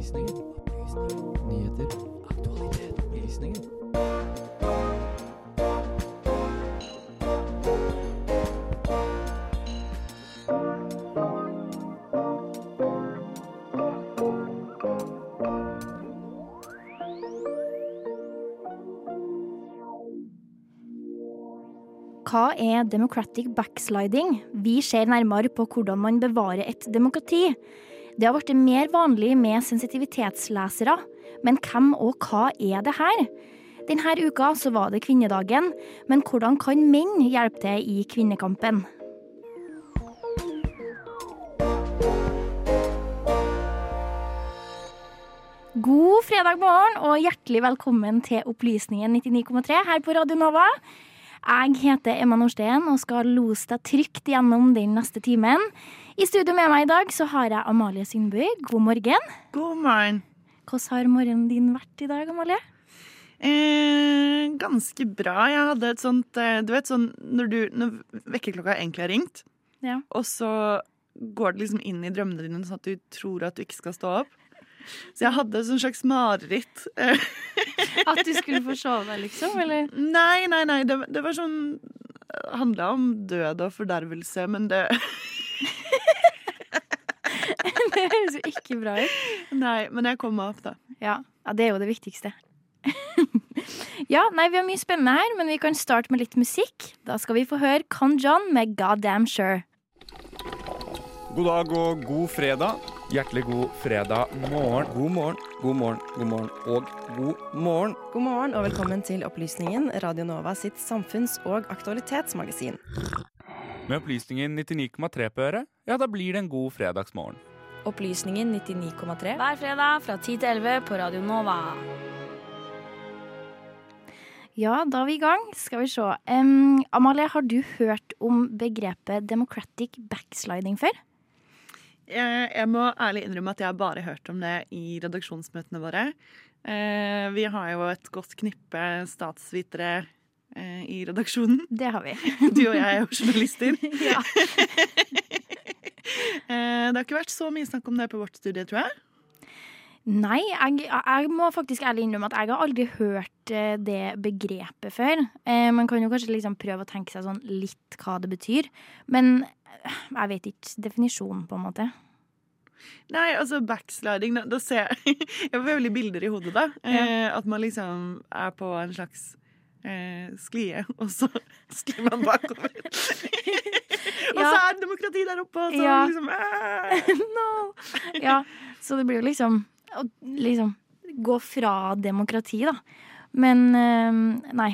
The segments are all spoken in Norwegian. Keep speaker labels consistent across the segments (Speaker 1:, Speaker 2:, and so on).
Speaker 1: Opplysningen. Nyheter. Aktualitet. Opplysninger.
Speaker 2: Hva er democratic backsliding? Vi ser nærmere på hvordan man bevarer et demokrati. Det har blitt mer vanlig med sensitivitetslesere, men hvem og hva er det her? Denne uka så var det kvinnedagen, men hvordan kan menn hjelpe til i kvinnekampen? God fredag morgen og hjertelig velkommen til Opplysningen 99,3 her på Radio Nova. Jeg heter Emma Norsten og skal lose deg trygt gjennom den neste timen. I studio med meg i dag så har jeg Amalie Sundby. God morgen.
Speaker 3: God morgen.
Speaker 2: Hvordan har morgenen din vært i dag, Amalie?
Speaker 3: Eh, ganske bra. Jeg hadde et sånt eh, Du vet sånn når, du, når vekkerklokka egentlig har ringt,
Speaker 2: Ja.
Speaker 3: og så går det liksom inn i drømmene dine sånn at du tror at du ikke skal stå opp. Så jeg hadde et slags mareritt. Eh,
Speaker 2: At du skulle få sove liksom? Eller?
Speaker 3: nei, nei, nei. Det, det var sånn Handla om død og fordervelse, men Det
Speaker 2: høres jo ikke bra ut.
Speaker 3: Nei, men jeg kom meg opp, da.
Speaker 2: Ja, ja det er jo det viktigste. ja, nei, vi har mye spennende her, men vi kan starte med litt musikk. Da skal vi få høre Con John med Goddamn Sure.
Speaker 4: God dag og god fredag. Hjertelig god fredag morgen. God morgen, god morgen, god morgen og god morgen.
Speaker 5: God morgen og velkommen til Opplysningen, Radio Nova sitt samfunns- og aktualitetsmagasin.
Speaker 4: Med opplysningen 99,3 på øret, ja, da blir det en god fredagsmorgen.
Speaker 5: Opplysningen 99,3.
Speaker 6: Hver fredag fra 10 til 11 på Radio Nova.
Speaker 2: Ja, da er vi i gang. Skal vi se. Um, Amalie, har du hørt om begrepet democratic backsliding før?
Speaker 3: Jeg, jeg må ærlig innrømme at jeg har bare hørt om det i redaksjonsmøtene våre. Uh, vi har jo et godt knippe statsvitere eh, i redaksjonen.
Speaker 2: Det har vi.
Speaker 3: Du og jeg er jo journalister.
Speaker 2: ja.
Speaker 3: Eh, det har ikke vært så mye snakk om det på vårt studie, tror jeg.
Speaker 2: Nei, jeg, jeg må faktisk ærlig innrømme at jeg har aldri hørt eh, det begrepet før. Eh, man kan jo kanskje liksom prøve å tenke seg sånn litt hva det betyr. Men jeg vet ikke definisjonen, på en måte.
Speaker 3: Nei, altså backsliding, da, da ser jeg Jeg får veldig bilder i hodet, da. Eh, at man liksom er på en slags eh, sklie, og så sklir man bakover. og så er demokrati der oppe, og så
Speaker 2: Ja.
Speaker 3: liksom eh.
Speaker 2: no! Ja, så det blir jo liksom å liksom gå fra demokrati, da. Men eh, nei.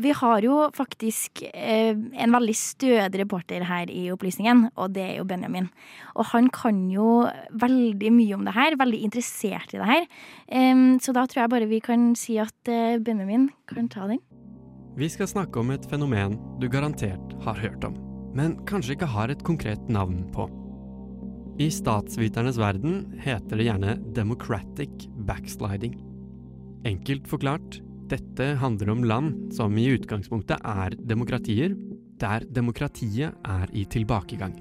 Speaker 2: Vi har jo faktisk eh, en veldig stødig reporter her i Opplysningen, og det er jo Benjamin. Og han kan jo veldig mye om det her, veldig interessert i det her. Så da tror jeg bare vi kan si at Benjamin kan ta den.
Speaker 7: Vi skal snakke om et fenomen du garantert har hørt om, men kanskje ikke har et konkret navn på. I statsviternes verden heter det gjerne democratic backsliding. Enkelt forklart, dette handler om land som i utgangspunktet er demokratier, der demokratiet er i tilbakegang.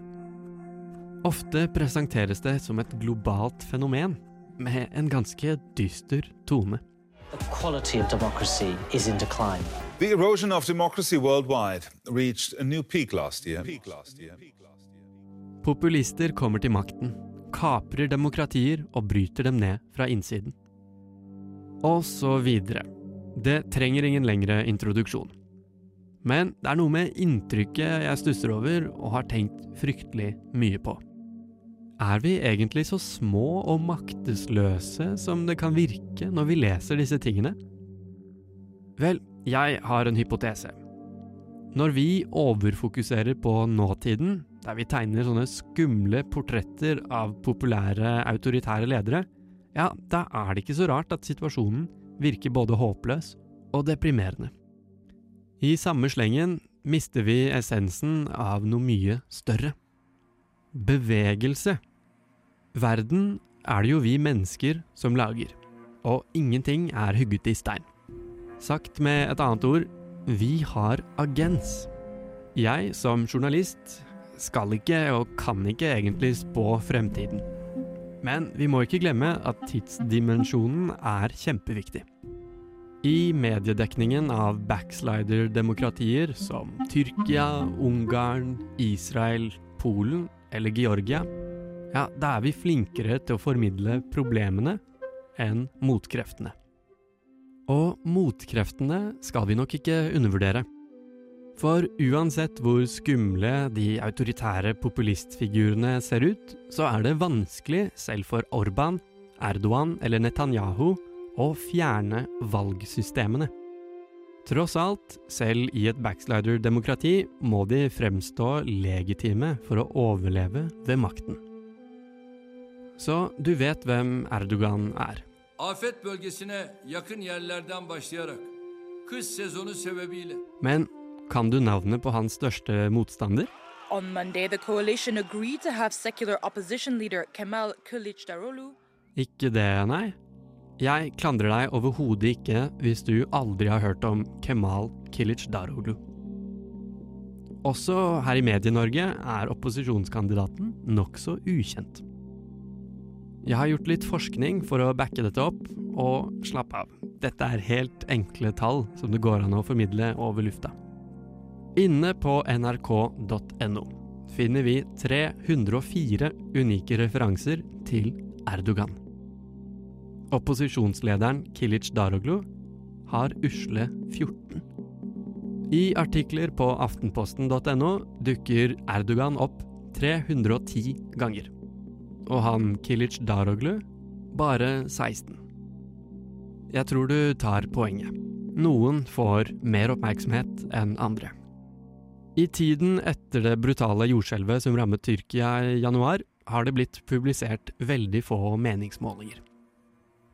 Speaker 7: Ofte presenteres det som et globalt fenomen, med en ganske dyster tone.
Speaker 8: The quality of democracy is in decline.
Speaker 9: The erosion of democracy worldwide reached a new peak last year.
Speaker 7: Populister kommer til makten, kaprer demokratier og bryter dem ned fra innsiden. Og så videre. Det trenger ingen lengre introduksjon. Men det er noe med inntrykket jeg stusser over og har tenkt fryktelig mye på. Er vi egentlig så små og maktesløse som det kan virke når vi leser disse tingene? Vel, jeg har en hypotese. Når vi overfokuserer på nåtiden, der vi tegner sånne skumle portretter av populære autoritære ledere, ja, da er det ikke så rart at situasjonen virker både håpløs og deprimerende. I samme slengen mister vi essensen av noe mye større. Bevegelse. Verden er det jo vi mennesker som lager, og ingenting er hugget i stein. Sagt med et annet ord, vi har agens. Jeg som journalist skal ikke og kan ikke egentlig spå fremtiden. Men vi må ikke glemme at tidsdimensjonen er kjempeviktig. I mediedekningen av backslider-demokratier som Tyrkia, Ungarn, Israel, Polen eller Georgia, ja, da er vi flinkere til å formidle problemene enn motkreftene. Og motkreftene skal vi nok ikke undervurdere. For uansett hvor skumle de autoritære populistfigurene ser ut, så er det vanskelig, selv for Orban, Erdogan eller Netanyahu, å fjerne valgsystemene. Tross alt, selv i et backslider-demokrati må de fremstå legitime for å overleve ved makten. Så du vet hvem Erdogan er.
Speaker 10: Afet bölgesine yakın yerlerden başlayarak kış sezonu sebebiyle
Speaker 7: Men kan du navnet på hans største motstander?
Speaker 11: On Monday, the coalition agreed to have secular opposition leader Kemal Kılıçdaroğlu
Speaker 7: Ikke det, nei. Jeg klandrer deg overhodet ikke hvis du aldri har hørt om Kemal Kılıçdaroğlu. Også her i Medie-Norge er opposisjonskandidaten nokså ukjent. Jeg har gjort litt forskning for å backe dette opp, og slapp av, dette er helt enkle tall som det går an å formidle over lufta. Inne på nrk.no finner vi 304 unike referanser til Erdogan. Opposisjonslederen Kilic Daroglu har usle 14. I artikler på aftenposten.no dukker Erdogan opp 310 ganger. Og han Kilic Daroglu bare 16. Jeg tror du tar poenget. Noen får mer oppmerksomhet enn andre. I tiden etter det brutale jordskjelvet som rammet Tyrkia i januar, har det blitt publisert veldig få meningsmålinger.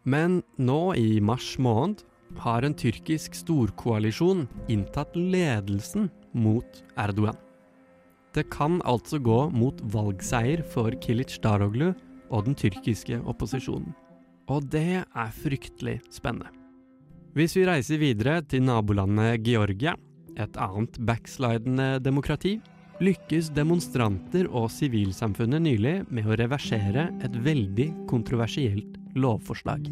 Speaker 7: Men nå i mars måned har en tyrkisk storkoalisjon inntatt ledelsen mot Erdogan. Det kan altså gå mot valgseier for Kilic Daroglu og den tyrkiske opposisjonen. Og det er fryktelig spennende. Hvis vi reiser videre til nabolandet Georgia, et annet backslidende demokrati, lykkes demonstranter og sivilsamfunnet nylig med å reversere et veldig kontroversielt lovforslag.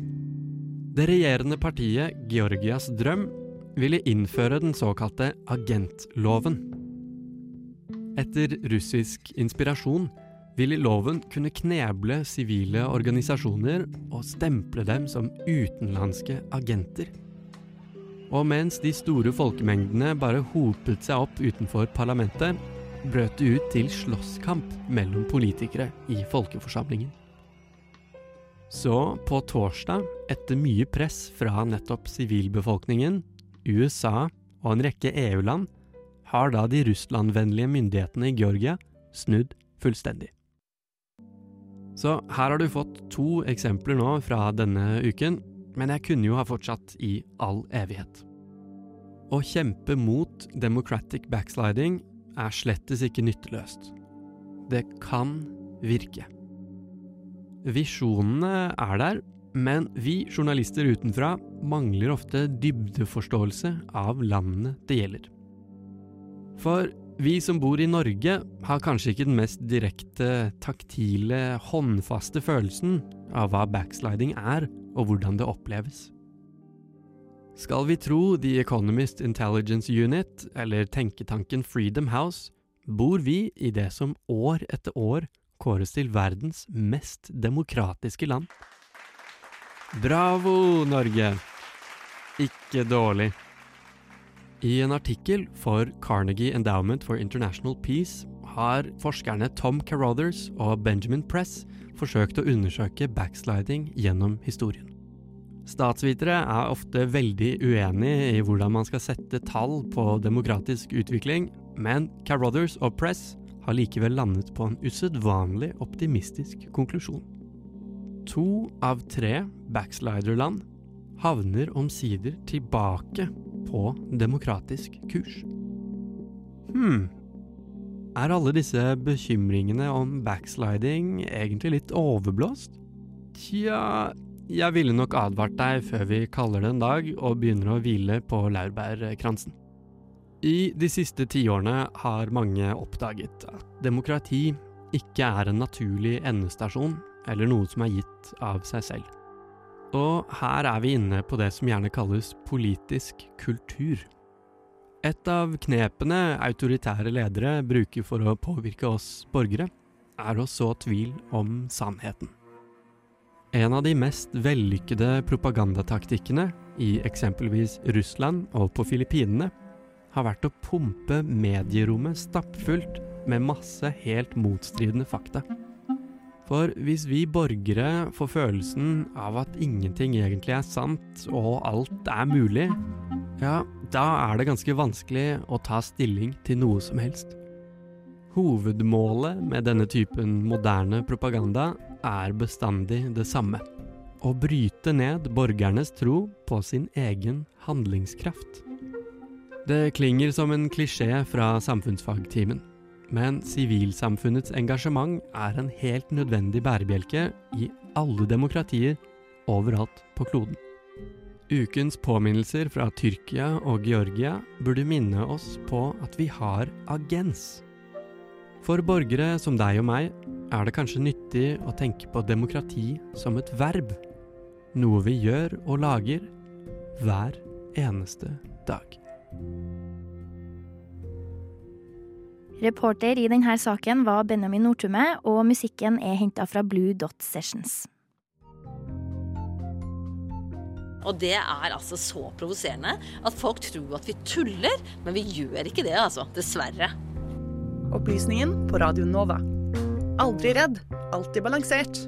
Speaker 7: Det regjerende partiet Georgias drøm ville innføre den såkalte agentloven. Etter russisk inspirasjon ville loven kunne kneble sivile organisasjoner og stemple dem som utenlandske agenter. Og mens de store folkemengdene bare hopet seg opp utenfor parlamentet, brøt det ut til slåsskamp mellom politikere i folkeforsamlingen. Så på torsdag, etter mye press fra nettopp sivilbefolkningen, USA og en rekke EU-land, har da de russlandvennlige myndighetene i Georgia snudd fullstendig. Så her har du fått to eksempler nå fra denne uken, men jeg kunne jo ha fortsatt i all evighet. Å kjempe mot democratic backsliding er slettes ikke nytteløst. Det kan virke. Visjonene er der, men vi journalister utenfra mangler ofte dybdeforståelse av landene det gjelder. For vi som bor i Norge, har kanskje ikke den mest direkte, taktile, håndfaste følelsen av hva backsliding er, og hvordan det oppleves. Skal vi tro The Economist Intelligence Unit, eller tenketanken Freedom House, bor vi i det som år etter år kåres til verdens mest demokratiske land. Bravo, Norge! Ikke dårlig. I en artikkel for Carnegie Endowment for International Peace har forskerne Tom Carothers og Benjamin Press forsøkt å undersøke backsliding gjennom historien. Statsvitere er ofte veldig uenig i hvordan man skal sette tall på demokratisk utvikling, men Carothers og Press har likevel landet på en usedvanlig optimistisk konklusjon. To av tre backsliderland havner omsider tilbake på demokratisk kurs. Hm, er alle disse bekymringene om backsliding egentlig litt overblåst? Tja, jeg ville nok advart deg før vi kaller det en dag og begynner å hvile på laurbærkransen. I de siste tiårene har mange oppdaget at demokrati ikke er en naturlig endestasjon eller noe som er gitt av seg selv. Og her er vi inne på det som gjerne kalles politisk kultur. Et av knepene autoritære ledere bruker for å påvirke oss borgere, er å så tvil om sannheten. En av de mest vellykkede propagandataktikkene i eksempelvis Russland og på Filippinene har vært å pumpe medierommet stappfullt med masse helt motstridende fakta. For hvis vi borgere får følelsen av at ingenting egentlig er sant og alt er mulig, ja, da er det ganske vanskelig å ta stilling til noe som helst. Hovedmålet med denne typen moderne propaganda er bestandig det samme. Å bryte ned borgernes tro på sin egen handlingskraft. Det klinger som en klisjé fra samfunnsfagtimen, men sivilsamfunnets engasjement er en helt nødvendig bærebjelke i alle demokratier overalt på kloden. Ukens påminnelser fra Tyrkia og Georgia burde minne oss på at vi har agens. For borgere som deg og meg er det kanskje nyttig å tenke på demokrati som et verb. Noe vi gjør og lager hver eneste dag.
Speaker 2: Reporter i denne saken var Benjamin Nordtumme, og musikken er henta fra Blue Dot Sessions.
Speaker 12: Og det er altså så provoserende at folk tror at vi tuller, men vi gjør ikke det, altså. Dessverre.
Speaker 3: Opplysningen på Radio Nova. Aldri redd, alltid balansert.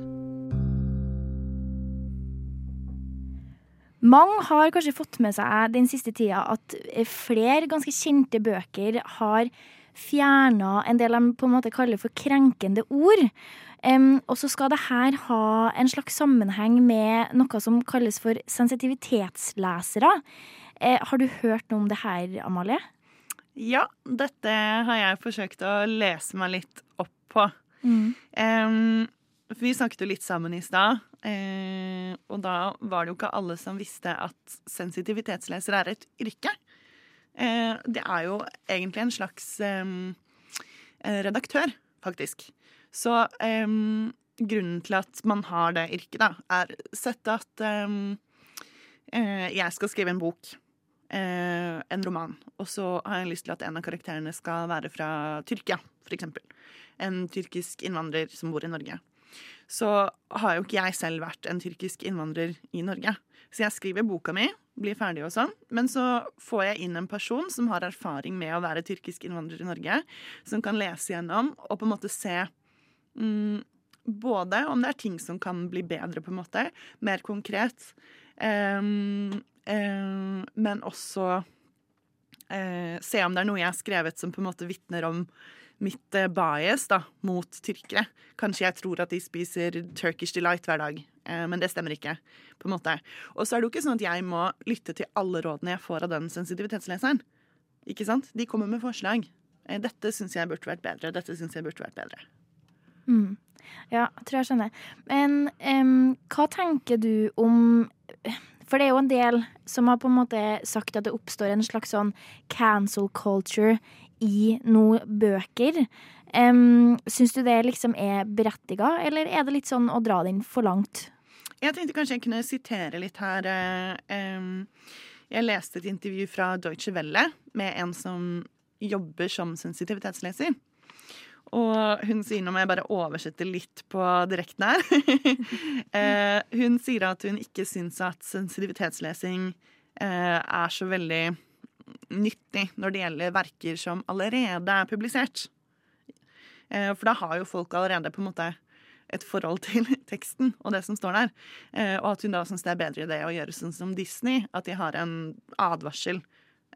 Speaker 2: Mange har kanskje fått med seg den siste tida at flere ganske kjente bøker har fjerna en del de på en måte kaller for krenkende ord. Um, og så skal det her ha en slags sammenheng med noe som kalles for sensitivitetslesere. Uh, har du hørt noe om det her, Amalie?
Speaker 3: Ja, dette har jeg forsøkt å lese meg litt opp på.
Speaker 2: Mm.
Speaker 3: Um, vi snakket jo litt sammen i stad, uh, og da var det jo ikke alle som visste at sensitivitetslesere er et yrke. Eh, det er jo egentlig en slags eh, redaktør, faktisk. Så eh, grunnen til at man har det yrket, da, er sett at eh, eh, jeg skal skrive en bok. en roman. Og så har jeg lyst til at en av karakterene skal være fra Tyrkia, eksempel. En tyrkisk innvandrer som bor i Norge så har jo ikke jeg selv vært en tyrkisk innvandrer i Norge. Så jeg skriver boka mi, blir ferdig og sånn, men så får jeg inn en person som har erfaring med å være tyrkisk innvandrer i Norge, som kan lese gjennom og på en måte se mm, både om det er ting som kan bli bedre, på en måte, mer konkret, um, um, men også uh, se om det er noe jeg har skrevet som på en måte vitner om mitt eh, bias da, mot tyrkere. Kanskje jeg tror at de spiser Turkish Delight hver dag, eh, men det stemmer ikke. på en måte. Og så er det jo ikke sånn at jeg må lytte til alle rådene jeg får av den sensitivitetsleseren. Ikke sant? De kommer med forslag. Eh, dette syns jeg burde vært bedre. Dette syns jeg burde vært bedre.
Speaker 2: Mm. Ja, jeg tror jeg skjønner. Men um, hva tenker du om For det er jo en del som har på en måte sagt at det oppstår en slags sånn cancel culture i noen bøker. Um, Syns du det liksom er berettiga, eller er det litt sånn å dra den for langt?
Speaker 3: Jeg tenkte kanskje jeg kunne sitere litt her. Um, jeg leste et intervju fra Deutsche Welle med en som jobber som sensitivitetsleser. Og hun sier, nå må jeg bare oversette litt på direkten her uh, Hun sier at hun ikke syns at sensitivitetslesing uh, er så veldig nyttig når det gjelder verker som allerede er publisert. Eh, for da har jo folk allerede på en måte et forhold til teksten og det som står der. Eh, og at hun da syns det er bedre idé å gjøre sånn som Disney, at de har en advarsel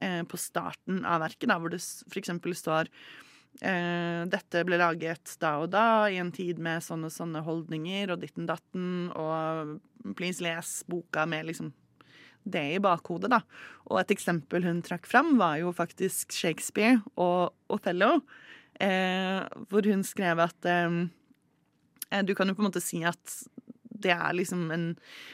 Speaker 3: eh, på starten av verket, da, hvor det f.eks. står dette ble laget da og da, i en tid med sånne og sånne holdninger og ditten datten, og please les boka med liksom det i bakhodet, da. Og et eksempel hun trakk fram, var jo faktisk Shakespeare og Othello, eh, hvor hun skrev at eh, eh, Du kan jo på en måte si at det er liksom en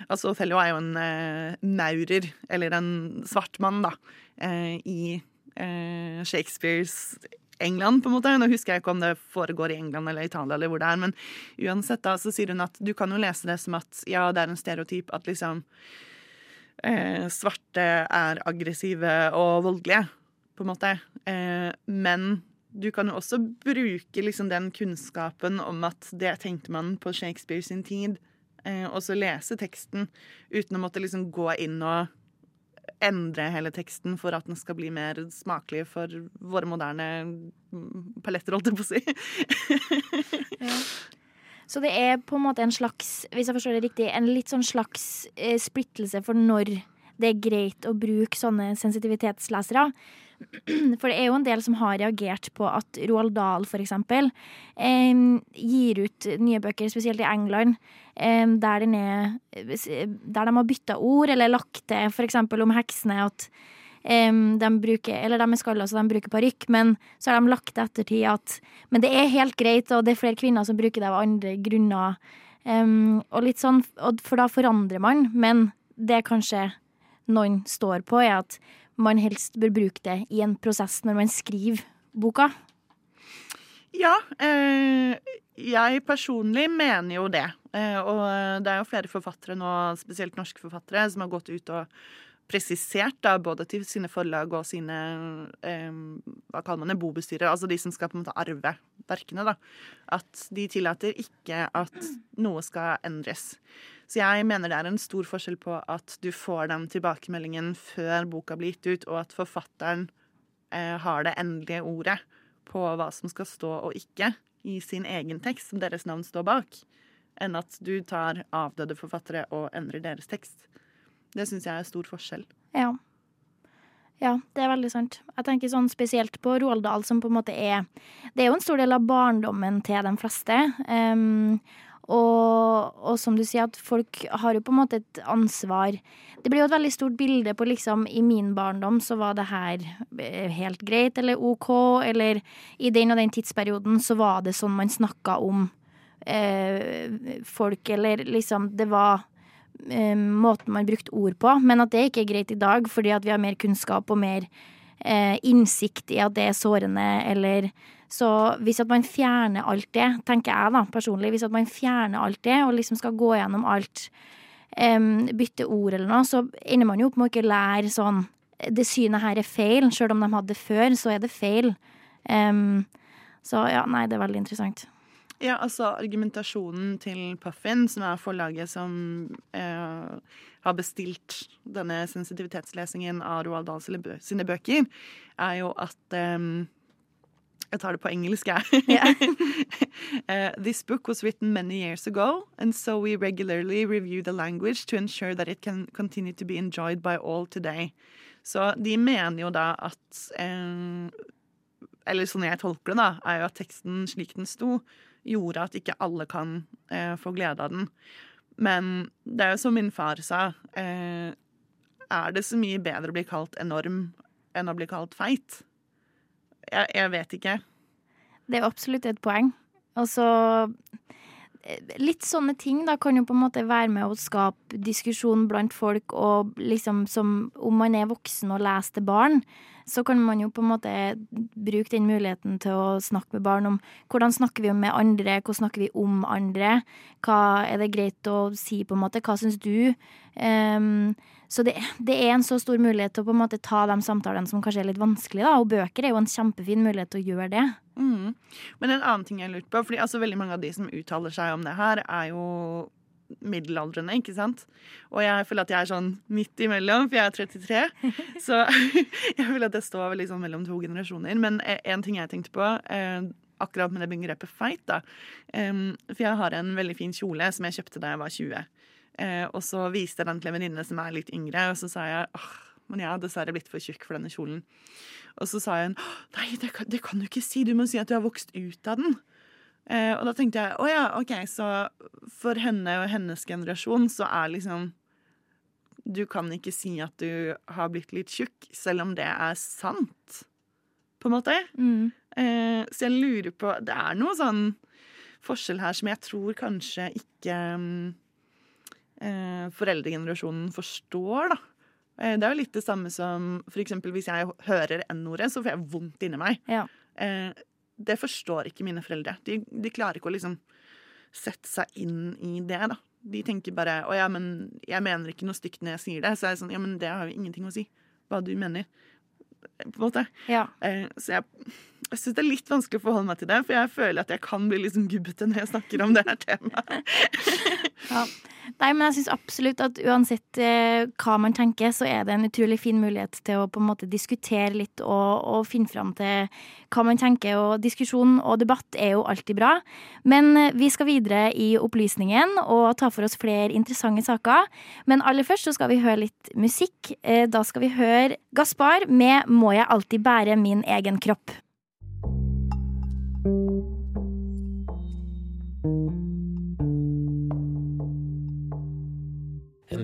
Speaker 3: Altså, Othello er jo en eh, maurer, eller en svart mann, da, eh, i eh, Shakespeares England, på en måte. Nå husker jeg ikke om det foregår i England eller Italia, eller hvor det er, men uansett da, så sier hun at du kan jo lese det som at ja, det er en stereotyp at liksom eh, svarte er aggressive og voldelige, på en måte. Eh, men du kan jo også bruke liksom den kunnskapen om at det tenkte man på Shakespeare sin tid, eh, og så lese teksten uten å måtte liksom gå inn og endre hele teksten for at den skal bli mer smakelig for våre moderne mm, paletter, holdt jeg på å si.
Speaker 2: Så det er på en måte en slags, hvis jeg forstår det riktig, en litt sånn slags eh, splittelse for når det er greit å bruke sånne sensitivitetslesere. For det er jo en del som har reagert på at Roald Dahl, eksempel, eh, gir ut nye bøker, spesielt i England, eh, der, er, der de har bytta ord, eller lagt til eksempel om heksene at eh, de bruker, eller de er skalla, så de bruker parykk, men så har de lagt til ettertid at Men det er helt greit, og det er flere kvinner som bruker det av andre grunner. Um, og litt sånn, for da forandrer man, men det kanskje noen står på, er at man helst bør bruke det i en prosess når man skriver boka.
Speaker 3: Ja, eh, jeg personlig mener jo det. Eh, og det er jo flere forfattere nå, spesielt norske forfattere, som har gått ut og presisert, da, både til sine forlag og sine eh, hva kaller man det, bobestyrer, altså de som skal på en måte arve verkene, da, at de tillater ikke at noe skal endres. Så jeg mener det er en stor forskjell på at du får den tilbakemeldingen før boka blir gitt ut, og at forfatteren eh, har det endelige ordet på hva som skal stå og ikke i sin egen tekst, som deres navn står bak, enn at du tar avdøde forfattere og endrer deres tekst. Det syns jeg er stor forskjell.
Speaker 2: Ja. Ja, det er veldig sant. Jeg tenker sånn spesielt på Roald Dahl, som på en måte er Det er jo en stor del av barndommen til de fleste. Um, og, og, som du sier, at folk har jo på en måte et ansvar. Det blir jo et veldig stort bilde på liksom I min barndom så var det her eh, helt greit eller OK, eller i den og den tidsperioden så var det sånn man snakka om eh, folk, eller liksom Det var eh, måten man brukte ord på, men at det ikke er greit i dag fordi at vi har mer kunnskap og mer eh, innsikt i at det er sårende, eller så hvis at man fjerner alt det, tenker jeg da personlig, hvis at man fjerner alt det og liksom skal gå gjennom alt, um, bytte ord eller noe, så ender man jo opp med å ikke lære sånn Det synet her er feil, sjøl om de hadde det før, så er det feil. Um, så ja, nei, det er veldig interessant.
Speaker 3: Ja, altså argumentasjonen til Puffin, som er forlaget som eh, har bestilt denne sensitivitetslesingen av Roald Dahls sine bøker, er jo at eh, Jeg tar det på engelsk, jeg. Yeah. uh, this book was written many years ago, and so we regularly review the language to ensure that it can continue to be enjoyed by all today. Så de mener jo da at eh, Eller sånn jeg tolker det, da, er jo at teksten slik den sto, gjorde at ikke alle kan eh, få glede av den. Men det er jo som min far sa, eh, er det så mye bedre å bli kalt enorm enn å bli kalt feit? Jeg, jeg vet ikke.
Speaker 2: Det er absolutt et poeng. Og så Litt sånne ting da kan jo på en måte være med å skape diskusjon blant folk, og liksom som om man er voksen og leser til barn, så kan man jo på en måte bruke den muligheten til å snakke med barn om hvordan snakker vi med andre, hvordan snakker vi om andre, hva er det greit å si, på en måte, hva syns du? Um, så det, det, er en så stor mulighet til å på en måte ta de samtalene som kanskje er litt vanskelige, da, og bøker er jo en kjempefin mulighet til å gjøre det.
Speaker 3: Mm. Men en annen ting jeg lurte på, fordi altså veldig mange av de som uttaler seg om det her, er jo middelaldrende, ikke sant? Og jeg føler at jeg er sånn midt imellom, for jeg er 33. Så jeg føler at jeg står veldig sånn mellom to generasjoner. Men en ting jeg tenkte på, eh, akkurat med det begrepet feit, da For jeg har en veldig fin kjole som jeg kjøpte da jeg var 20. Eh, og så viste jeg den til en venninne som er litt yngre, og så sa jeg åh, men jeg har dessverre blitt for tjukk for denne kjolen. Og så sa hun nei, det kan, det kan du ikke si, du må si at du har vokst ut av den. Eh, og da tenkte jeg å ja, OK, så for henne og hennes generasjon så er liksom Du kan ikke si at du har blitt litt tjukk, selv om det er sant, på en måte.
Speaker 2: Mm.
Speaker 3: Eh, så jeg lurer på Det er noe sånn forskjell her som jeg tror kanskje ikke eh, foreldregenerasjonen forstår, da. Eh, det er jo litt det samme som eksempel hvis jeg hører N-ordet, så får jeg vondt inni meg.
Speaker 2: Ja.
Speaker 3: Eh, det forstår ikke mine foreldre. De, de klarer ikke å liksom sette seg inn i det, da. De tenker bare 'Å ja, men jeg mener ikke noe stygt når jeg sier det'. Så er jeg sånn Ja, men det har jo ingenting å si. Hva du mener. På en måte.
Speaker 2: Ja.
Speaker 3: Eh, så jeg, jeg syns det er litt vanskelig å forholde meg til det, for jeg føler at jeg kan bli liksom gubbete når jeg snakker om det her temaet.
Speaker 2: Ja. Nei, men jeg syns absolutt at uansett eh, hva man tenker, så er det en utrolig fin mulighet til å på en måte diskutere litt og, og finne fram til hva man tenker. Og diskusjon og debatt er jo alltid bra. Men eh, vi skal videre i opplysningen og ta for oss flere interessante saker. Men aller først så skal vi høre litt musikk. Eh, da skal vi høre Gaspar med 'Må jeg alltid bære min egen kropp'.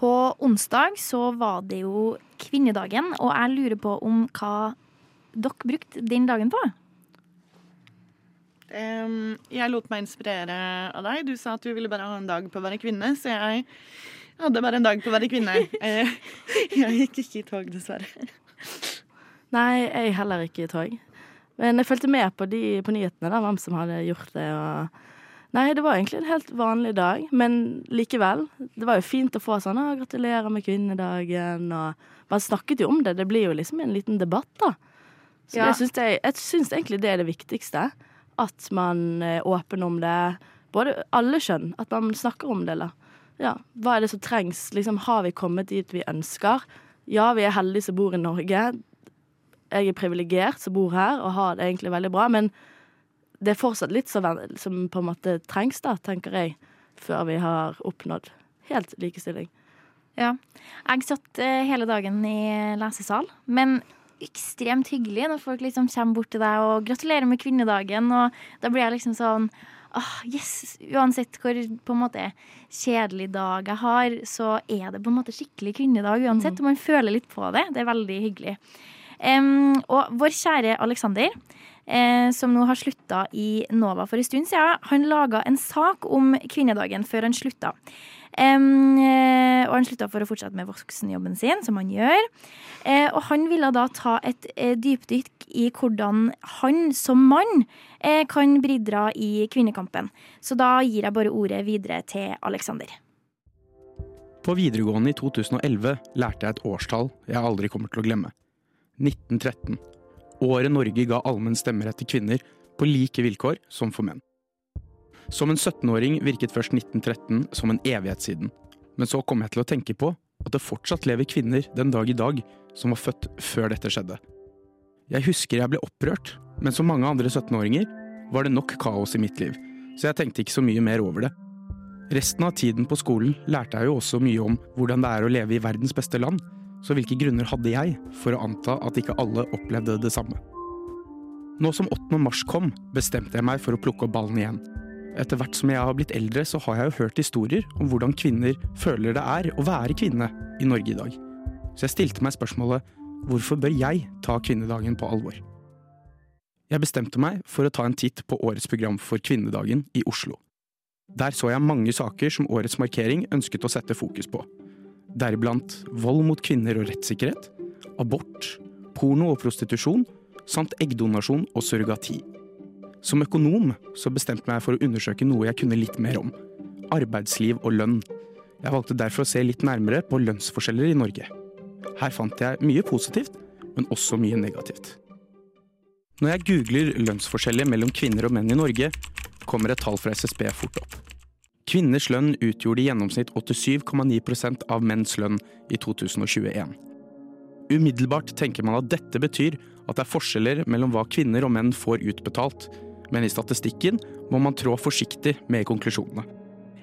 Speaker 2: På onsdag så var det jo kvinnedagen, og jeg lurer på om hva dere brukte den dagen på?
Speaker 3: Um, jeg lot meg inspirere av deg. Du sa at du ville bare ha en dag på å være kvinne, så jeg hadde bare en dag på å være kvinne. Eh, jeg gikk ikke i tog, dessverre.
Speaker 13: Nei, jeg heller ikke i tog. Men jeg fulgte med på, de, på nyhetene, da, hvem som hadde gjort det. Og... Nei, det var egentlig en helt vanlig dag, men likevel. Det var jo fint å få sånn «Å, 'gratulerer med kvinnedagen', og man snakket jo om det. Det blir jo liksom en liten debatt, da. Så
Speaker 2: Ja.
Speaker 13: syns jeg, jeg syns egentlig det er det viktigste. At man er åpen om det. Både alle kjønn. At man snakker om det, eller ja, hva er det som trengs? Liksom, har vi kommet dit vi ønsker? Ja, vi er heldige som bor i Norge. Jeg er privilegert som bor her og har det egentlig veldig bra, men det er fortsatt litt som, som på en måte trengs, da, tenker jeg, før vi har oppnådd helt likestilling.
Speaker 2: Ja. Jeg satt eh, hele dagen i lesesal, men ekstremt hyggelig når folk liksom kommer bort til deg og gratulerer med kvinnedagen, og da blir jeg liksom sånn ah, yes, Uansett hvor på en måte kjedelig dag jeg har, så er det på en måte skikkelig kvinnedag uansett, og man føler litt på det. Det er veldig hyggelig. Um, og vår kjære Aleksander, eh, som nå har slutta i Nova for en stund siden, han laga en sak om kvinnedagen før han slutta. Em, eh, og han slutta for å fortsette med voksenjobben sin, som han gjør. Uh, og han ville da ta et uh, dypdykk i hvordan han som mann uh, kan bidra i kvinnekampen. Så da gir jeg bare ordet videre til Aleksander.
Speaker 14: På videregående i 2011 lærte jeg et årstall jeg aldri kommer til å glemme. 1913. Året Norge ga allmenn stemmerett til kvinner på like vilkår som for menn. Som en 17-åring virket først 1913 som en evighet siden. Men så kom jeg til å tenke på at det fortsatt lever kvinner den dag i dag som var født før dette skjedde. Jeg husker jeg ble opprørt, men som mange andre 17-åringer var det nok kaos i mitt liv, så jeg tenkte ikke så mye mer over det. Resten av tiden på skolen lærte jeg jo også mye om hvordan det er å leve i verdens beste land, så hvilke grunner hadde jeg for å anta at ikke alle opplevde det samme? Nå som 8. mars kom, bestemte jeg meg for å plukke opp ballen igjen. Etter hvert som jeg har blitt eldre, så har jeg jo hørt historier om hvordan kvinner føler det er å være kvinne i Norge i dag. Så jeg stilte meg spørsmålet hvorfor bør jeg ta kvinnedagen på alvor? Jeg bestemte meg for å ta en titt på årets program for kvinnedagen i Oslo. Der så jeg mange saker som årets markering ønsket å sette fokus på. Deriblant vold mot kvinner og rettssikkerhet, abort, porno og prostitusjon, samt eggdonasjon og surrogati. Som økonom så bestemte jeg meg for å undersøke noe jeg kunne litt mer om. Arbeidsliv og lønn. Jeg valgte derfor å se litt nærmere på lønnsforskjeller i Norge. Her fant jeg mye positivt, men også mye negativt. Når jeg googler lønnsforskjeller mellom kvinner og menn i Norge, kommer et tall fra SSB fort opp. Kvinners lønn utgjorde i gjennomsnitt 87,9% av menns lønn i 2021. Umiddelbart tenker man at dette betyr at det er forskjeller mellom hva kvinner og menn får utbetalt, men i statistikken må man trå forsiktig med konklusjonene.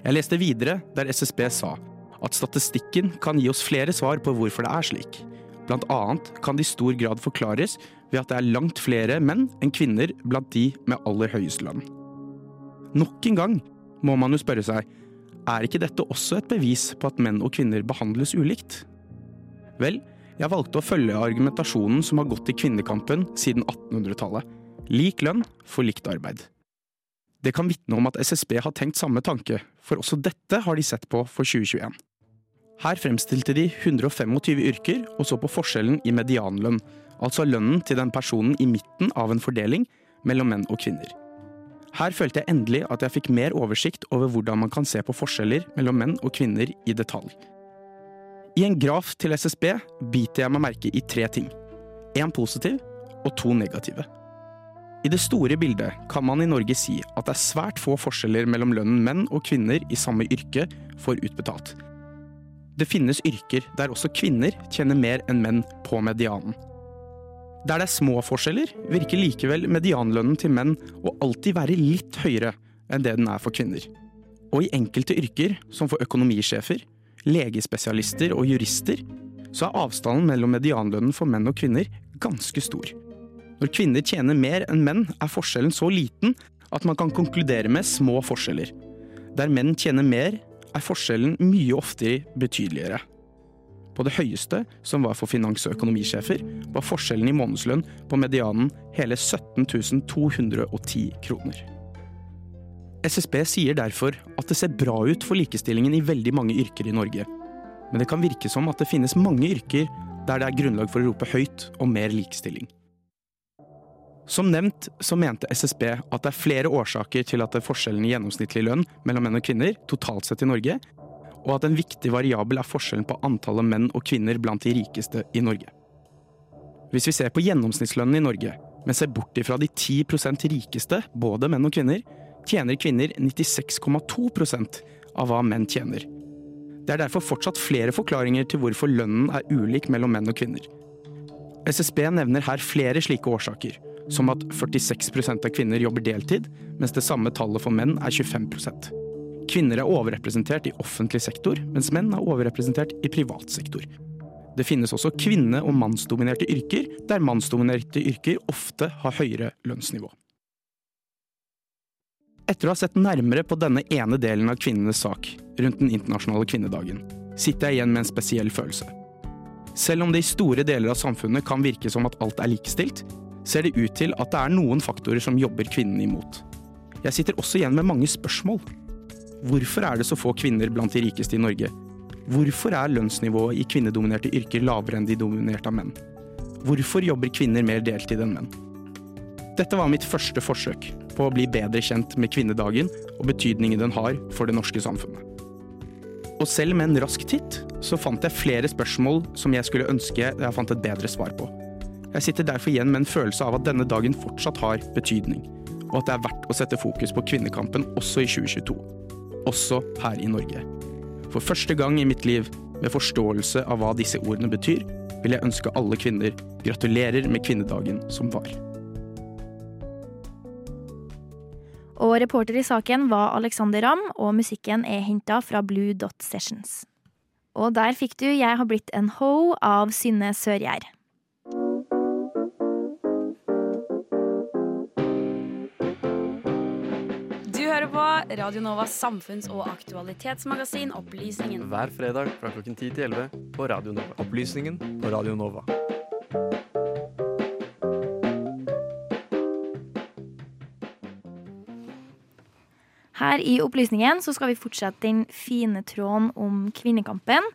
Speaker 14: Jeg leste videre der SSB sa at statistikken kan gi oss flere svar på hvorfor det er slik. Blant annet kan det i stor grad forklares ved at det er langt flere menn enn kvinner blant de med aller høyest lønn. Nok en gang må man jo spørre seg, er ikke dette også et bevis på at menn og kvinner behandles ulikt? Vel, jeg valgte å følge argumentasjonen som har gått i kvinnekampen siden 1800-tallet. Lik lønn for likt arbeid. Det kan vitne om at SSB har tenkt samme tanke, for også dette har de sett på for 2021. Her fremstilte de 125 yrker og så på forskjellen i medianlønn, altså lønnen til den personen i midten av en fordeling mellom menn og kvinner. Her følte jeg endelig at jeg fikk mer oversikt over hvordan man kan se på forskjeller mellom menn og kvinner i detalj. I en graf til SSB biter jeg meg merke i tre ting. Én positiv og to negative. I det store bildet kan man i Norge si at det er svært få forskjeller mellom lønnen menn og kvinner i samme yrke får utbetalt. Det finnes yrker der også kvinner tjener mer enn menn på medianen. Der det er små forskjeller, virker likevel medianlønnen til menn å alltid være litt høyere enn det den er for kvinner. Og i enkelte yrker, som for økonomisjefer, legespesialister og jurister, så er avstanden mellom medianlønnen for menn og kvinner ganske stor. Når kvinner tjener mer enn menn, er forskjellen så liten at man kan konkludere med små forskjeller. Der menn tjener mer, er forskjellen mye oftere betydeligere. På det høyeste, som var for finans- og økonomisjefer, var forskjellen i månedslønn på medianen hele 17 210 kroner. SSB sier derfor at det ser bra ut for likestillingen i veldig mange yrker i Norge. Men det kan virke som at det finnes mange yrker der det er grunnlag for å rope høyt om mer likestilling. Som nevnt så mente SSB at det er flere årsaker til at det er forskjellen i gjennomsnittlig lønn mellom menn og kvinner totalt sett i Norge, og at en viktig variabel er forskjellen på antallet menn og kvinner blant de rikeste i Norge. Hvis vi ser på gjennomsnittslønnen i Norge, men ser bort ifra de 10% rikeste, både menn og kvinner, tjener kvinner 96,2% av hva menn tjener. Det er derfor fortsatt flere forklaringer til hvorfor lønnen er ulik mellom menn og kvinner. SSB nevner her flere slike årsaker, som at 46% av kvinner jobber deltid, mens det samme tallet for menn er 25 Kvinner er overrepresentert i offentlig sektor, mens menn er overrepresentert i privat sektor. Det finnes også kvinne- og mannsdominerte yrker, der mannsdominerte yrker ofte har høyere lønnsnivå. Etter å ha sett nærmere på denne ene delen av kvinnenes sak rundt den internasjonale kvinnedagen, sitter jeg igjen med en spesiell følelse. Selv om det i store deler av samfunnet kan virke som at alt er likestilt, ser det ut til at det er noen faktorer som jobber kvinnene imot. Jeg sitter også igjen med mange spørsmål. Hvorfor er det så få kvinner blant de rikeste i Norge? Hvorfor er lønnsnivået i kvinnedominerte yrker lavere enn de dominerte av menn? Hvorfor jobber kvinner mer deltid enn menn? Dette var mitt første forsøk på å bli bedre kjent med kvinnedagen og betydningen den har for det norske samfunnet. Og selv med en rask titt så fant jeg flere spørsmål som jeg skulle ønske jeg fant et bedre svar på. Jeg sitter derfor igjen med en følelse av at denne dagen fortsatt har betydning, og at det er verdt å sette fokus på kvinnekampen også i 2022. Også her i Norge. For første gang i mitt liv, med forståelse av hva disse ordene betyr, vil jeg ønske alle kvinner gratulerer med kvinnedagen som var.
Speaker 2: Og reporter i saken var Alexander Ramm, og musikken er henta fra Blue Dot Sessions. Og der fikk du 'Jeg har blitt en ho' av Synne Sørgjerd.
Speaker 6: På Radio Novas samfunns- og aktualitetsmagasin Opplysningen.
Speaker 1: Hver fredag fra klokken 10 til 11 på Radio Nova. Opplysningen på Radio Nova.
Speaker 2: Her i Opplysningen så skal vi fortsette den fine tråden om kvinnekampen.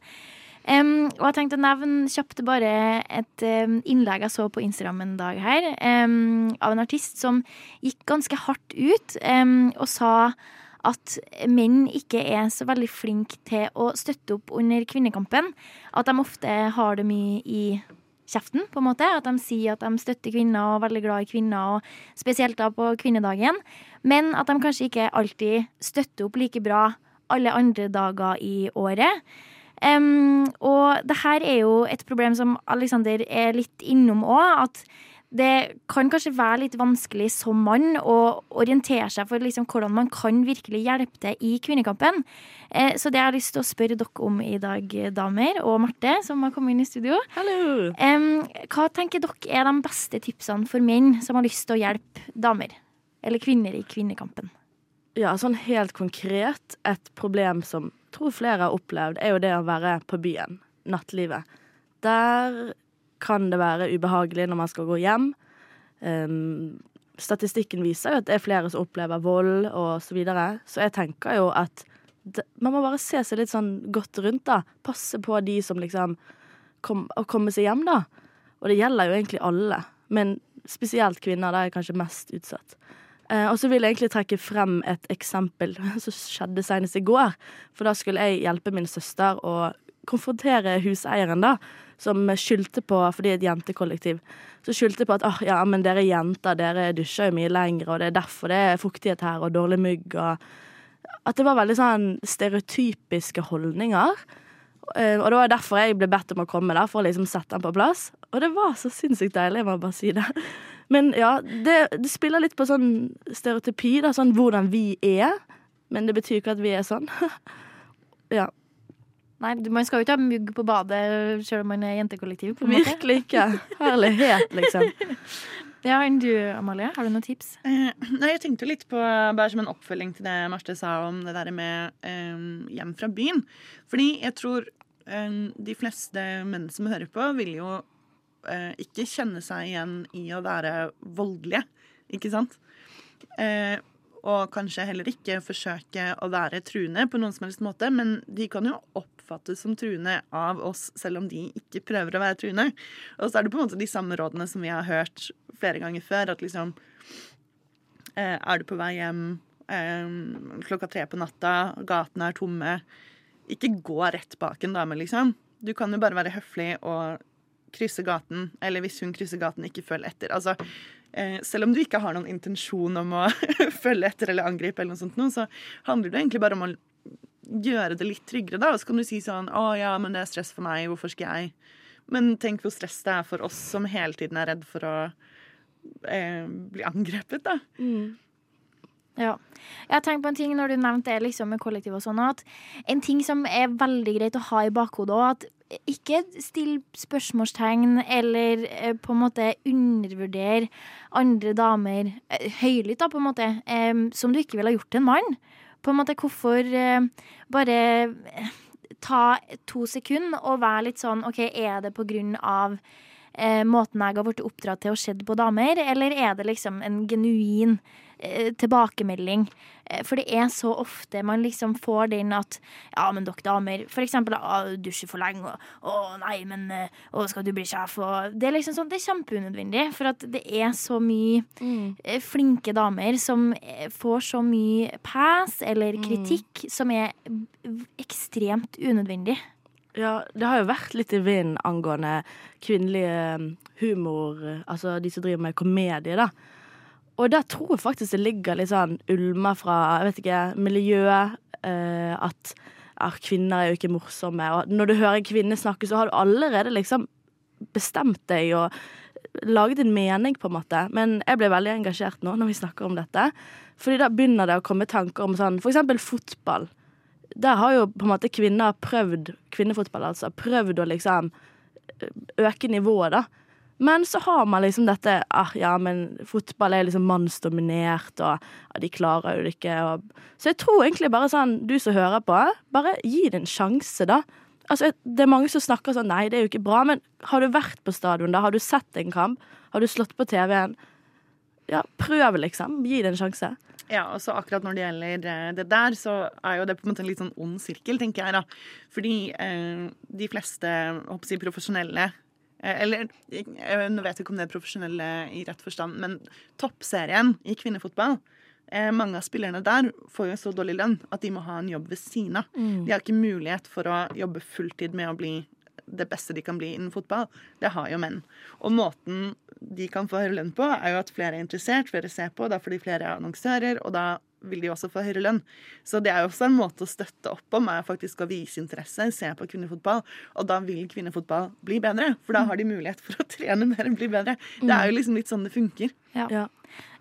Speaker 2: Em, og jeg tenkte å nevne kjapt bare et um, innlegg jeg så på Instagram en dag her, um, av en artist som gikk ganske hardt ut og sa at menn ikke er så veldig flinke til å støtte opp under kvinnekampen. At de ofte har det mye i kjeften, på en måte. At de sier at de støtter kvinner og er veldig glad i kvinner, og spesielt da på kvinnedagen. Men at de kanskje ikke alltid støtter opp like bra alle andre dager i året. Um, og det her er jo et problem som Alexander er litt innom òg. At det kan kanskje være litt vanskelig som mann å orientere seg for liksom hvordan man kan virkelig hjelpe til i kvinnekampen. Eh, så det jeg har lyst til å spørre dere om i dag, damer, og Marte, som har kommet inn i studio Em, Hva tenker dere er de beste tipsene for menn som har lyst til å hjelpe damer? Eller kvinner i kvinnekampen?
Speaker 13: Ja, sånn helt konkret, et problem som tror flere har opplevd, er jo det å være på byen. Nattlivet. Der kan det være ubehagelig når man skal gå hjem. Um, statistikken viser jo at det er flere som opplever vold og så videre. Så jeg tenker jo at det, man må bare se seg litt sånn godt rundt, da. Passe på de som liksom kom, Å komme seg hjem, da. Og det gjelder jo egentlig alle. Men spesielt kvinner, der er kanskje mest utsatt. Eh, og så vil jeg egentlig trekke frem et eksempel som skjedde senest i går. For da skulle jeg hjelpe min søster å konfrontere huseieren, da. Som skyldte på, fordi et jentekollektiv, så skyldte på at oh, ja, men dere jenter dere dusjer jo mye lenger, og det er derfor det er fuktighet her og dårlig mygg. og At det var veldig sånn stereotypiske holdninger. Eh, Og det var derfor jeg ble bedt om å komme, da, for å liksom sette den på plass. Og det var så sinnssykt deilig, jeg må bare si det. Men ja, det, det spiller litt på sånn stereotypi, da, sånn hvordan vi er. Men det betyr ikke at vi er sånn. ja.
Speaker 2: Nei, man skal jo ikke ha mugg på badet selv om man er jentekollektiv. på en måte.
Speaker 13: Virkelig ikke. Herlighet, liksom.
Speaker 2: Ja, enn du, Amalie? Har du noen tips?
Speaker 3: Eh, Nei, jeg tenkte litt på, bare som en oppfølging til det Marte sa om det der med eh, hjem fra byen. Fordi jeg tror eh, de fleste menn som hører på, vil jo eh, ikke kjenne seg igjen i å være voldelige, ikke sant? Eh, og kanskje heller ikke forsøke å være truende på noen som helst måte, men de kan jo oppfattes som truende av oss, selv om de ikke prøver å være truende. Og så er det på en måte de samme rådene som vi har hørt flere ganger før, at liksom eh, Er du på vei hjem eh, klokka tre på natta, gatene er tomme, ikke gå rett bak en dame, liksom. Du kan jo bare være høflig og krysse gaten, eller hvis hun krysser gaten, ikke følg etter. Altså, eh, selv om du ikke har noen intensjon om å følge etter eller angripe, eller noe sånt, så handler det egentlig bare om å gjøre det litt tryggere. da, Og så kan du si sånn 'Å ja, men det er stress for meg. Hvorfor skal jeg?' Men tenk hvor stress det er for oss som hele tiden er redd for å eh, bli angrepet, da.
Speaker 2: Ja. Jeg har tenkt på en ting når du nevnte det liksom med kollektiv og sånn, at en ting som er veldig greit å ha i bakhodet òg, at ikke still spørsmålstegn eller eh, på en måte undervurdere andre damer eh, høylytt, da, på en måte, eh, som du ikke ville ha gjort til en mann. På en måte, hvorfor bare ta to sekunder og være litt sånn OK, er det på grunn av eh, måten jeg har blitt oppdratt til å sett på damer, eller er det liksom en genuin eh, tilbakemelding? Eh, for det er så ofte man liksom får den at ja, men dere damer, for eksempel, ah, du dusjer for lenge, og å nei, men eh, å, skal du bli sjef, og Det er liksom sånn, det er kjempeunødvendig, for at det er så mye eh, flinke damer som eh, får så mye pass eller kritikk som er ekstremt unødvendig.
Speaker 13: Ja, det har jo vært litt i vinden angående kvinnelig eh, humor, eh, altså de som driver med komedie, da. Og der tror jeg faktisk det ligger litt sånn ulmer fra, jeg vet ikke, miljøet, eh, at ja, kvinner er jo ikke morsomme. Og når du hører en kvinne snakke, så har du allerede liksom bestemt deg og laget en mening, på en måte. Men jeg ble veldig engasjert nå når vi snakker om dette. Fordi da begynner det å komme tanker om sånn, for eksempel fotball. Der har jo på en måte kvinner prøvd, kvinnefotball altså, prøvd å liksom øke nivået, da. Men så har man liksom dette ah, Ja, men fotball er liksom mannsdominert, og ah, de klarer jo det ikke. Og... Så jeg tror egentlig bare sånn, du som hører på, bare gi det en sjanse, da. Altså, Det er mange som snakker sånn Nei, det er jo ikke bra. Men har du vært på stadion, da? Har du sett en kamp? Har du slått på TV-en? Ja, prøv, liksom. Gi det en sjanse.
Speaker 3: Ja, og så akkurat når det gjelder eh, det der, så er jo det på en måte en litt sånn ond sirkel, tenker jeg, da. Fordi eh, de fleste, jeg håper si, profesjonelle eh, Eller jeg, jeg, nå vet jeg ikke om det er profesjonelle i rett forstand, men toppserien i kvinnefotball eh, mange av spillerne der får jo så dårlig lønn at de må ha en jobb ved siden av.
Speaker 2: Mm.
Speaker 3: De har ikke mulighet for å jobbe fulltid med å bli det beste de kan bli innen fotball. Det har jo menn. Og måten de kan få høyere lønn på, er jo at flere er interessert, flere ser på, da får de flere annonsører, og da vil de også få høyere lønn. Så det er jo også en måte å støtte opp om, er faktisk å vise interesse, se på kvinnefotball. Og da vil kvinnefotball bli bedre, for da har de mulighet for å trene mer og bli bedre. Det er jo liksom litt sånn det funker.
Speaker 2: Ja.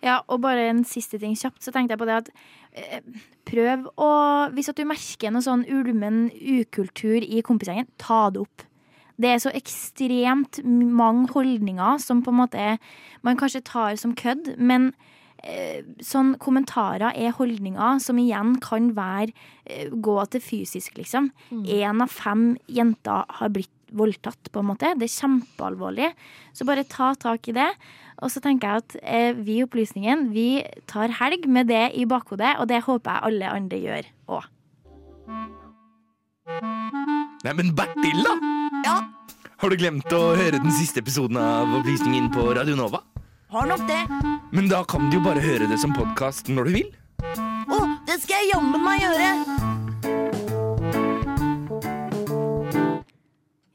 Speaker 2: ja, og bare en siste ting kjapt, så tenkte jeg på det at eh, prøv å Hvis at du merker noe sånn ulmen ukultur i kompisgjengen, ta det opp. Det er så ekstremt mange holdninger som på en måte man kanskje tar som kødd, men eh, sånn kommentarer er holdninger som igjen kan være eh, gå til fysisk, liksom. Én av fem jenter har blitt voldtatt, på en måte. Det er kjempealvorlig. Så bare ta tak i det. Og så tenker jeg at eh, vi i Opplysningen vi tar helg med det i bakhodet, og det håper jeg alle andre gjør òg.
Speaker 15: Nei, men Bertil, da! Ja? Har du glemt å høre den siste episoden av Opplysningen på Radio Nova?
Speaker 16: Har nok det.
Speaker 15: Men da kan du jo bare høre det som podkast når du vil.
Speaker 16: Å, det skal jeg jammen meg gjøre.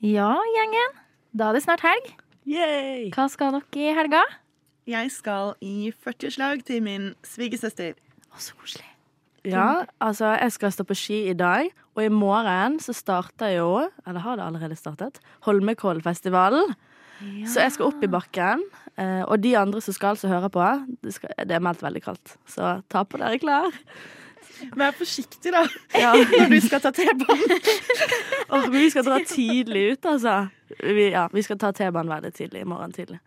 Speaker 2: Ja, gjengen. Da er det snart helg. Yay. Hva skal dere i helga?
Speaker 3: Jeg skal i 40-årslag til min svigersøster.
Speaker 2: Å, så koselig.
Speaker 13: Ja, altså jeg skal stå på ski i dag, og i morgen så starter jo, eller har det allerede startet, Holmenkollfestivalen. Så jeg skal opp i bakken, eh, og de andre som skal som høre på, det, skal, det er meldt veldig kaldt. Så ta på dere klær.
Speaker 3: Vær forsiktig, da,
Speaker 13: Ja.
Speaker 3: når du skal ta T-banen.
Speaker 13: Vi skal dra tidlig ut, altså. Vi, ja, vi skal ta T-banen veldig tidlig i morgen tidlig.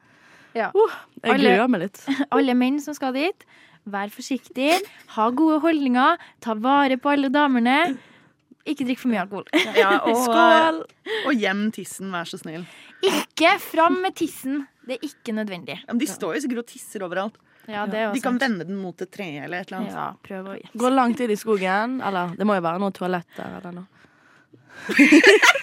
Speaker 2: Ja.
Speaker 13: Uh, jeg
Speaker 2: Alle-
Speaker 13: gruer meg litt.
Speaker 2: Alle menn som skal dit, vær forsiktig, ha gode holdninger, ta vare på alle damene. Ikke drikk for mye alkohol.
Speaker 3: Ja, og,
Speaker 2: Skål!
Speaker 3: og gjem tissen, vær så snill.
Speaker 2: Ikke fram med tissen. Det er ikke nødvendig.
Speaker 3: Ja, men de står jo sikkert og tisser overalt.
Speaker 2: Ja, er
Speaker 3: de kan
Speaker 2: sant.
Speaker 3: vende den mot et tre eller et eller annet.
Speaker 2: Ja, prøv å gjette.
Speaker 13: Gå langt inn i skogen. Eller det må jo være noen toaletter eller noe.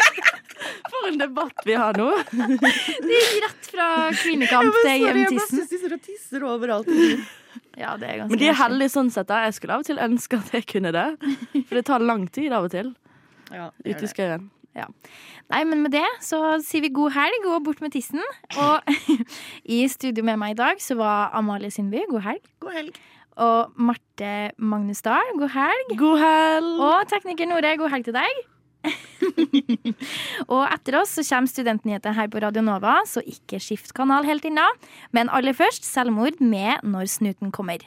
Speaker 13: For en debatt vi har nå.
Speaker 2: Det gikk rett fra kvinnekamp til hjem
Speaker 3: Jeg bare
Speaker 2: tissen.
Speaker 3: synes de står og tisser overalt.
Speaker 2: Ja, det er ganske
Speaker 13: Men de er heldige sånn sett. da. Jeg skulle av og til ønske at jeg kunne det. For det tar lang tid av og til.
Speaker 3: Ja,
Speaker 13: Ute i skauen.
Speaker 2: Ja. Nei, men med det så sier vi god helg og bort med tissen. Og i studio med meg i dag så var Amalie Sindby. God helg.
Speaker 3: God helg.
Speaker 2: Og Marte Magnusdal. God helg.
Speaker 13: God helg.
Speaker 2: Og tekniker Nore. God helg til deg. og etter oss så kommer Studentnyheter her på Radio Nova, så ikke skift kanal helt ennå. Men aller først selvmord med Når snuten kommer.